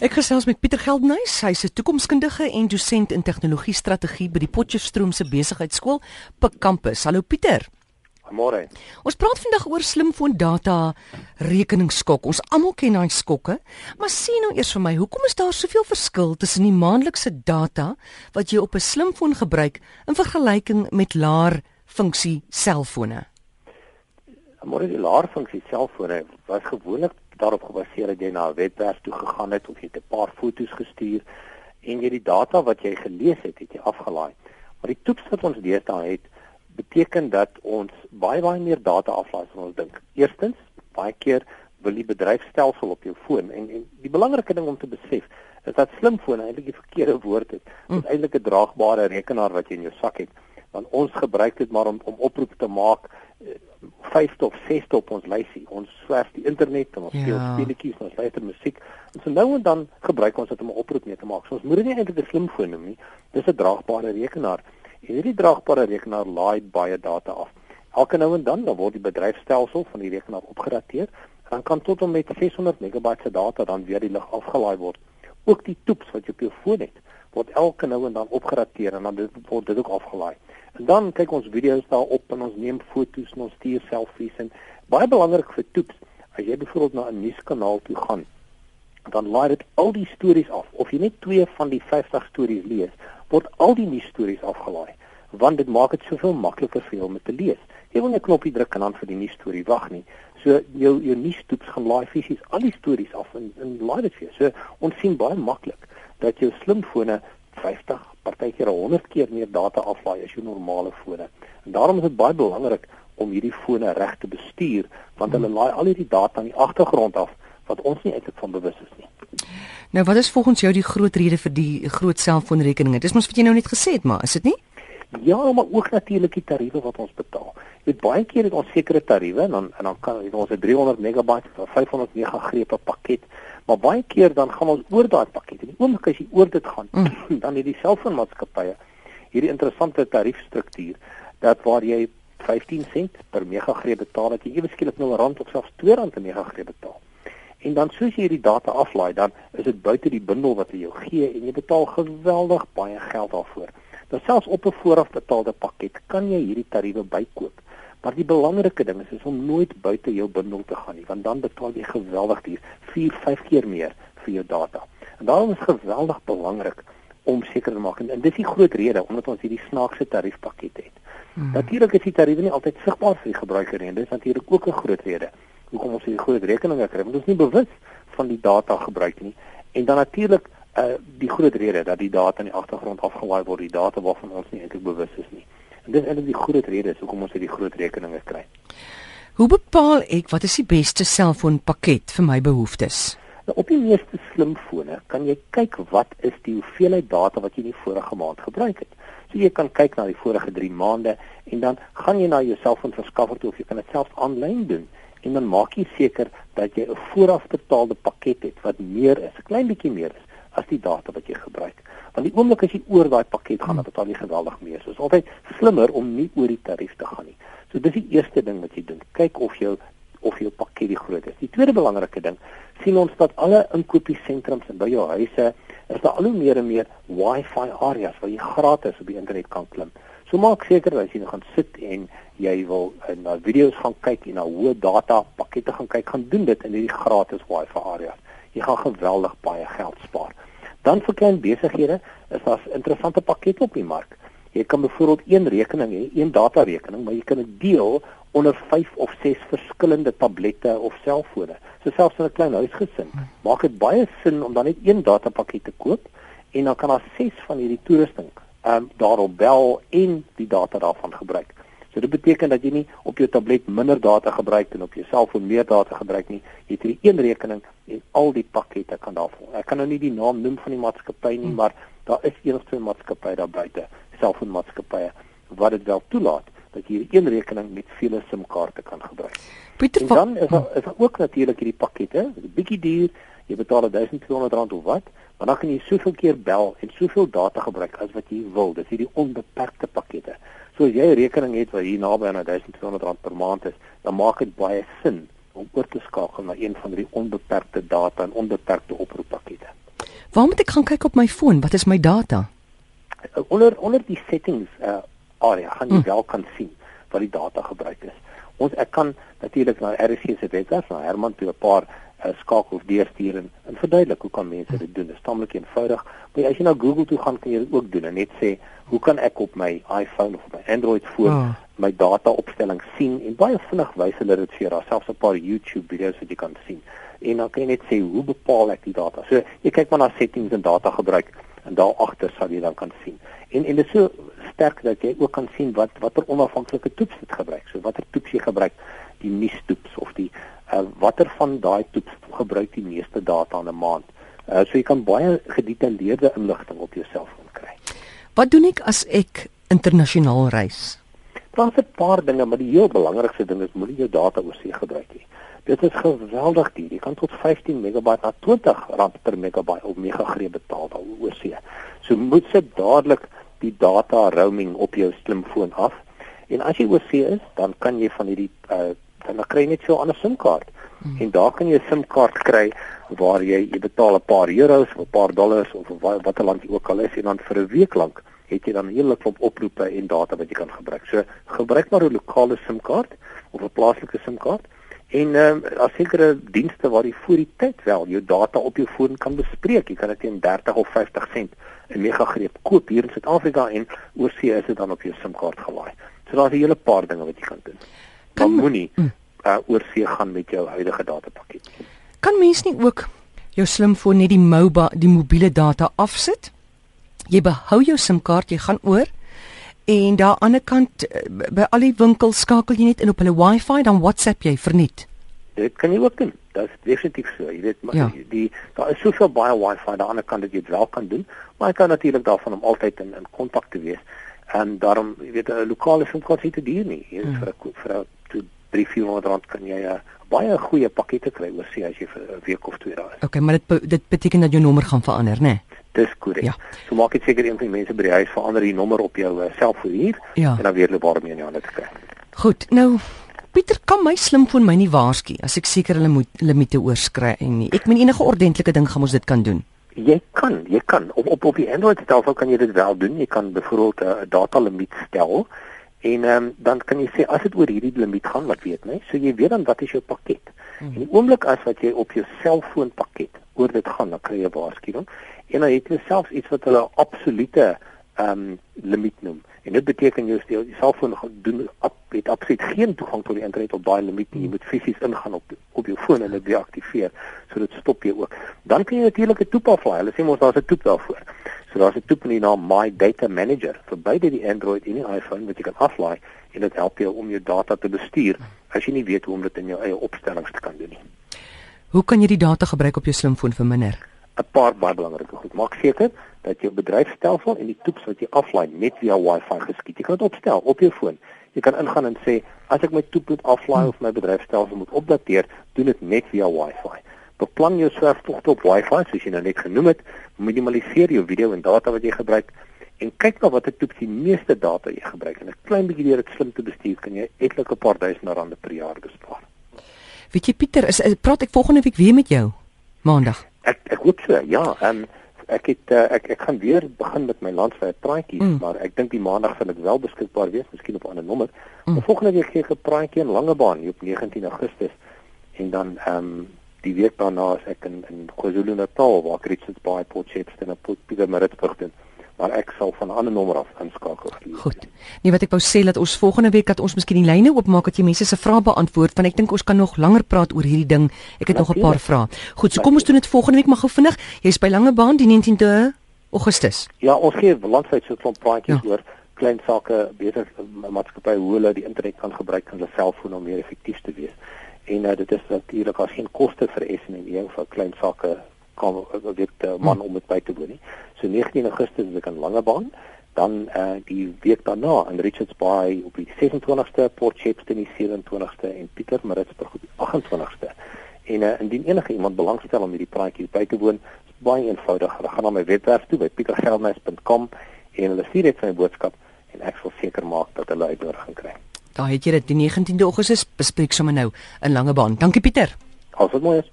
Ek gesels met Pieter Geldnys, hy's 'n toekomskundige en dosent in tegnologie strategie by die Potchefstroom se besigheidskool Pik Kampus. Hallo Pieter. Môre. Ons praat vandag oor slimfoon data rekeningsskok. Ons almal ken daai skokke, maar sien nou eers vir my, hoekom is daar soveel verskil tussen die maandelikse data wat jy op 'n slimfoon gebruik in vergelyking met laer funksie selfone? Môre die laer funksie selfone was gewoonlik daarop gebaseer dat jy na 'n webwerf toe gegaan het of jy 'n paar foto's gestuur en jy die data wat jy gelees het, het jy afgelaai. Maar die toets wat ons deesdae het, beteken dat ons baie baie meer data aflaai as ons dink. Eerstens, baie keer wil die bedryfstelsel op jou foon en, en die belangrike ding om te besef is dat slimfoon eintlik die verkeerde woord is. Dit is eintlik 'n draagbare rekenaar wat jy in jou sak het. Want ons gebruik dit maar om om oproepe te maak vyfde of sesde op ons lysie. Ons swerf die internet en ons speel ja. speletjies, ons luister musiek. En so nou en dan gebruik ons dit om 'n oproep mee te maak. So ons moet dit nie eintlik 'n slimfoon noem nie. Dis 'n draagbare rekenaar. En hierdie draagbare rekenaar laai baie data af. Elke nou en dan dan word die bedryfstelsel van die rekenaar opgedateer en dan kan tot en met 600 megabyte se data dan weer die lug afgelaai word. Ook die toeps wat jy op jou foon het, word elke nou en dan opgedateer en dan dit word dit ook afgelaai. En dan kyk ons video's daarop en ons neem foto's en ons stuur selfies en baie belangrik vir toeps, as jy byvoorbeeld na 'n nuuskanaal toe gaan, dan laai dit al die stories af. Of jy net twee van die 50 stories lees, word al die nuus stories afgelaai, want dit maak dit soveel makliker vir jou om te lees. Jy wil net knoppie druk en dan vir die nuus storie wag nie. So jou jou nuus toeps gaan laai fisies al die stories af en en laai dit vir jou. So ons sien baie maklik dat jou slimfone 50 partykeer 100 keer meer data aflaai as jou normale fone. En daarom is dit baie belangrik om hierdie fone reg te bestuur want hulle laai al hierdie data aan die agtergrond af wat ons nie eintlik van bewus is nie. Nou wat is volgens jou die groot rede vir die groot selfoonrekeninge? Dis mos wat jy nou net gesê het, maar is dit nie? Ja, maar ook natuurlik die tariewe wat ons betaal. Jy weet baie keer het ons sekere tariewe en dan en dan kan ons 'n 300 megabyte of 500 megagrepe pakket Maar baie keer dan gaan ons oor daai pakket. En die oomblik as jy oor dit gaan, mm. dan het die selfoonmaatskappye hierdie interessante tariefstruktuur dat waar jy 15 sent per megagreep betaal, dat jy ewe skielik nou 'n rand of selfs 2 rand per megagreep betaal. En dan soos jy hierdie data aflaai, dan is dit buite die bundel wat hulle jou gee en jy betaal geweldig baie geld daarvoor. Dan selfs op 'n vooraf betaalde pakket kan jy hierdie tariewe bykoop. Maar die belangrike ding is, is om nooit buite jou bundel te gaan nie, want dan betaal jy geweldig duur, 4, 5 keer meer vir jou data. En daarom is geweldig belangrik om seker te maak en, en dis die groot rede omdat ons hierdie snaakse tariefpakket het. Hmm. Natuurlik is die tariewe nie altyd sigbaar vir die gebruiker nie. Dis natuurlik ook 'n groot rede hoekom ons hierdie groot rekeninge kry, want ons is nie bewus van die data gebruik nie. En dan natuurlik uh die groot rede dat die data in die agtergrond afgelaai word, die data waarvan ons nie eintlik bewus is nie. En dis eintlik die groot rede hoekom ons hierdie groot rekeninge kry. Hoe bepaal ek wat is die beste selfoonpakket vir my behoeftes? Nou op die meeste slimfone kan jy kyk wat is die hoeveelheid data wat jy in die vorige maand gebruik het. So jy kan kyk na die vorige 3 maande en dan gaan jy na jou selfoonverskaffer toe of jy kan dit self aanlyn doen en dan maak jy seker dat jy 'n voorafbetaalde pakket het wat meer is, 'n klein bietjie meer is as die data wat jy gebruik. Want die oomblik as jy oor daai pakket gaan, dan betaal jy geweldig meer. So is altyd slimmer om nie oor die tarief te gaan nie. So dis die eerste ding wat jy doen. Kyk of jou of jou pakket die groot is. Die tweede belangrike ding, sien ons dat alle inkopiesentrums en by jou huise is daar al hoe meer en meer Wi-Fi areas waar jy gratis op die internet kan klim. So maak seker dat as jy nou gaan sit en jy wil uh, na video's gaan kyk en na hoë data pakkette gaan kyk, gaan doen dit in hierdie gratis Wi-Fi areas. Jy gaan geweldig baie geld spaar. Dan vir klein besighede is daar interessante pakkette op die mark. Jy kan byvoorbeeld een rekening hê, een data rekening, maar jy kan dit deel onder 5 of 6 verskillende tablette of selfone. So selfs in 'n klein huisgesin maak dit baie sin om dan net een datapakket te koop en dan kan daar 6 van hierdie toerusting ehm um, daarop bel en die data daarvan gebruik. So dit beteken dat jy nie op jou tablet minder data gebruik en op jou selfoon meer data gebruik nie. Jy het hierdie een rekening en al die pakkette kan daarvoor. Ek kan nou nie die naam noem van die maatskappy nie, hmm. maar daar is een of twee maatskappye daar buite, selfoonmaatskappye wat dit wel toelaat dat jy hierdie een rekening met vele SIM-kaarte kan gebruik. Pieter, en dan is daar, is daar ook natuurlik hierdie pakkette, 'n bietjie duur. Jy betaal R1200 of wat, maar dan kan jy soveel keer bel en soveel data gebruik as wat jy wil. Dis hierdie onbeperkte pakkette. So as jy 'n rekening het wat hier naby aan R1200 per maand is, dan maak dit baie sin om oor te skakel na een van die onbeperkte data en onbeperkte oproeppakkette. Waar moet ek gaan kyk op my foon? Wat is my data? Onder onder die settings uh area gaan jy hmm. wel kan sien wat die data gebruik is. Ons ek kan natuurlik na RC se webwerf, na Herman toe 'n paar uh, skakels deurstuur en, en verduidelik hoe kan mense dit doen. Dit is tamelik eenvoudig. Maar as jy na Google toe gaan, kan jy dit ook doen en net sê, "Hoe kan ek op my iPhone of my Android foon oh. my data opstelling sien?" En baie vinnig wys hulle dit vir jou. Daar's selfs 'n paar YouTube video's wat jy kan sien. En dan kan jy net sê, "Hoe bepaal ek die data?" So, jy kyk maar na settings en data gebruik en daar agter sal jy dan kan sien. En en dit is so sterk dat jy ook kan sien wat watter onafhanklike toets dit gebruik. So watter toets jy gebruik, die nuus toets of die uh, watter van daai toets gebruik die meeste data in 'n maand. Uh, so jy kan baie gedetailleerde inligting op jou selfoon kry. Wat doen ek as ek internasionaal reis? Daar's 'n paar dinge, maar die heel belangrikste ding is moenie jou data oorsee gebruik nie. Dit is geweldig duur. Jy kan tot 15 megabyte na 20 rand per megabyte of megagreep betaal daar oorsee. So moet jy dadelik die data roaming op jou slimfoon af. En as jy oorsee is, dan kan jy van hierdie uh, dan kry jy net so 'n ander SIM-kaart. Hmm. En daar kan jy 'n SIM-kaart kry waar jy jy betaal 'n paar euros of 'n paar dollars of watter land jy ook al is en dan vir 'n week lank het jy dan 'n hele klomp oproepe en data wat jy kan gebruik. So gebruik maar 'n lokale SIM-kaart of 'n plaaslike SIM-kaart. En ehm um, as sekere dienste waar jy voor die tyd wel jou data op jou foon kan bespreek. Jy kan dit teen 30 of 50 sent 'n megagreep koop hier in Suid-Afrika en oorsee is dit dan op jou SIM-kaart gelaai. So daar's 'n hele paar dinge wat jy kan doen kan moenie mm. uh, oorsee gaan met jou huidige datapakket. Kan mens nie ook jou slimfoon net die MOBA, die mobiele data afsit? Jy behou jou SIM-kaart, jy gaan oor en daar aan die ander kant uh, by al die winkels skakel jy net in op hulle Wi-Fi dan WhatsApp jy verniet. Dit kan jy ook doen. Dit is definitief so. Jy weet maar ja. die, die daar is soveel baie Wi-Fi aan die ander kant dat jy dit wel kan doen, maar jy kan natuurlik daarvan om altyd in in kontak te wees. En daarom, jy weet 'n lokale SIM-kaart is te duur nie. Jy hmm. vir 'n vir 'n 3-400 rand kan jy 'n uh, baie goeie pakkette kry oor see as jy vir 'n week of twee daar is. Okay, maar dit dit beteken dat jou nommer gaan verander, né? Nee? Dis korrek. Ja. So maak dit seker een van die mense by die huis verander die nommer op jou uh, selfoon hier ja. en dan weer daarmee in jou hande te kry. Goed. Nou Pieter kan my slimfoon my nie waarsku as ek seker hulle moet limite oorskry en nie. Ek meen enige ordentlike ding gaan ons dit kan doen. Jy kan, jy kan op op op die Android selfoon kan jy dit wel doen. Jy kan byvoorbeeld 'n uh, data limiet stel En um, dan kan jy sê as dit oor hierdie limiet gaan, wat weet my, so jy weet dan wat is jou pakket. Hmm. En die oomblik as wat jy op jou selfoon pakket oor dit gaan, dan kry jy 'n waarskuwing. En dan het jy selfs iets wat hulle absolute ehm um, limiet noem. En dit beteken jy stel die selfoon doen op het absoluut geen toegang tot die internet op daai limiet nie. Jy moet fisies ingaan op op jou foon en dit deaktiveer. So dit stop jy ook. Dan kan jy natuurlik 'n toep aflaai. Hulle sê mos daar's 'n toep daarvoor. So daar's 'n toep in die naam My Data Manager vir beide die Android en die iPhone wat jy kan aflaai en dit help jou om jou data te bestuur as jy nie weet hoe om dit in jou eie opstellings te kan doen nie. Hoe kan jy die data gebruik op jou slimfoon verminder? 'n Paar baie belangrike goed. Maak seker dat jou bedryfstelsel en die toeps wat jy aflaai net via Wi-Fi geskied. Jy kan dit opstel op jou foon. Jy kan ingaan en sê as ek my toep moet aflaai of my bedryfstelsel moet opdateer, doen dit net via Wi-Fi beplan jou surftogte op Wi-Fi soos jy nou net genoem het, minimaliseer jou video en data wat jy gebruik en kyk na watter toep die meeste data jy gebruik en 'n klein bietjie deur dit slim te bestuur kan jy etlike paar duisend rande per jaar bespaar. Weet jy Pieter, is, is praat ek volgende week weer met jou maandag? Ek ek hoop so. Ja, en ek het uh, ek ek gaan weer begin met my landwyd praatjies, mm. maar ek dink die maandag sal ek wel beskikbaar wees, miskien op 'n ander nommer. Mm. Maar volgende week gee ek 'n praatjie in Langebaan op 19 Augustus en dan ehm um, die week daarna is ek in in KwaZulu-Natal waar ek Richards Bay, Port Shepstone en Port Pietermaritzburg doen maar ek sal van 'n ander nommer af inskakel. Goed. Nee, wat ek wou sê dat ons volgende week dat ons miskien die lyne oopmaak dat jy mense se vrae beantwoord want ek dink ons kan nog langer praat oor hierdie ding. Ek het Natuurlijk. nog 'n paar vrae. Goed, so kom ons doen dit volgende week maar gou vinnig. Jy's by Langebaan die 19de Augustus. Ja, ons gee landwyd so 'n klomp praatjies ja. oor klein sake besig maatskappye hoe hulle die internet kan gebruik om hulle selfoon om meer effektief te wees en uh, dit is natuurlik as geen koste vir SNE of vir klein sakke kan dit uh, man hmm. om dit by te woon nie. So 19 Augustus is ek aan Langebaan, dan uh, die week daarna in Richards Bay op die 26ste, Port Shepstone die 27ste en Pietermaritzburg op die 28ste. En uh, indien enige iemand belangstel om hierdie praatjie by te woon, is baie eenvoudig. Hulle gaan na my webwerf toe by pietergeldnys.com en hulle stuur net my boodskap en ek sal seker maak dat hulle uitnodiging kry. Daar het jy dit die 19de Augustus bespreek sommer nou in Langebaan. Dankie Pieter. Alles wat mooi is.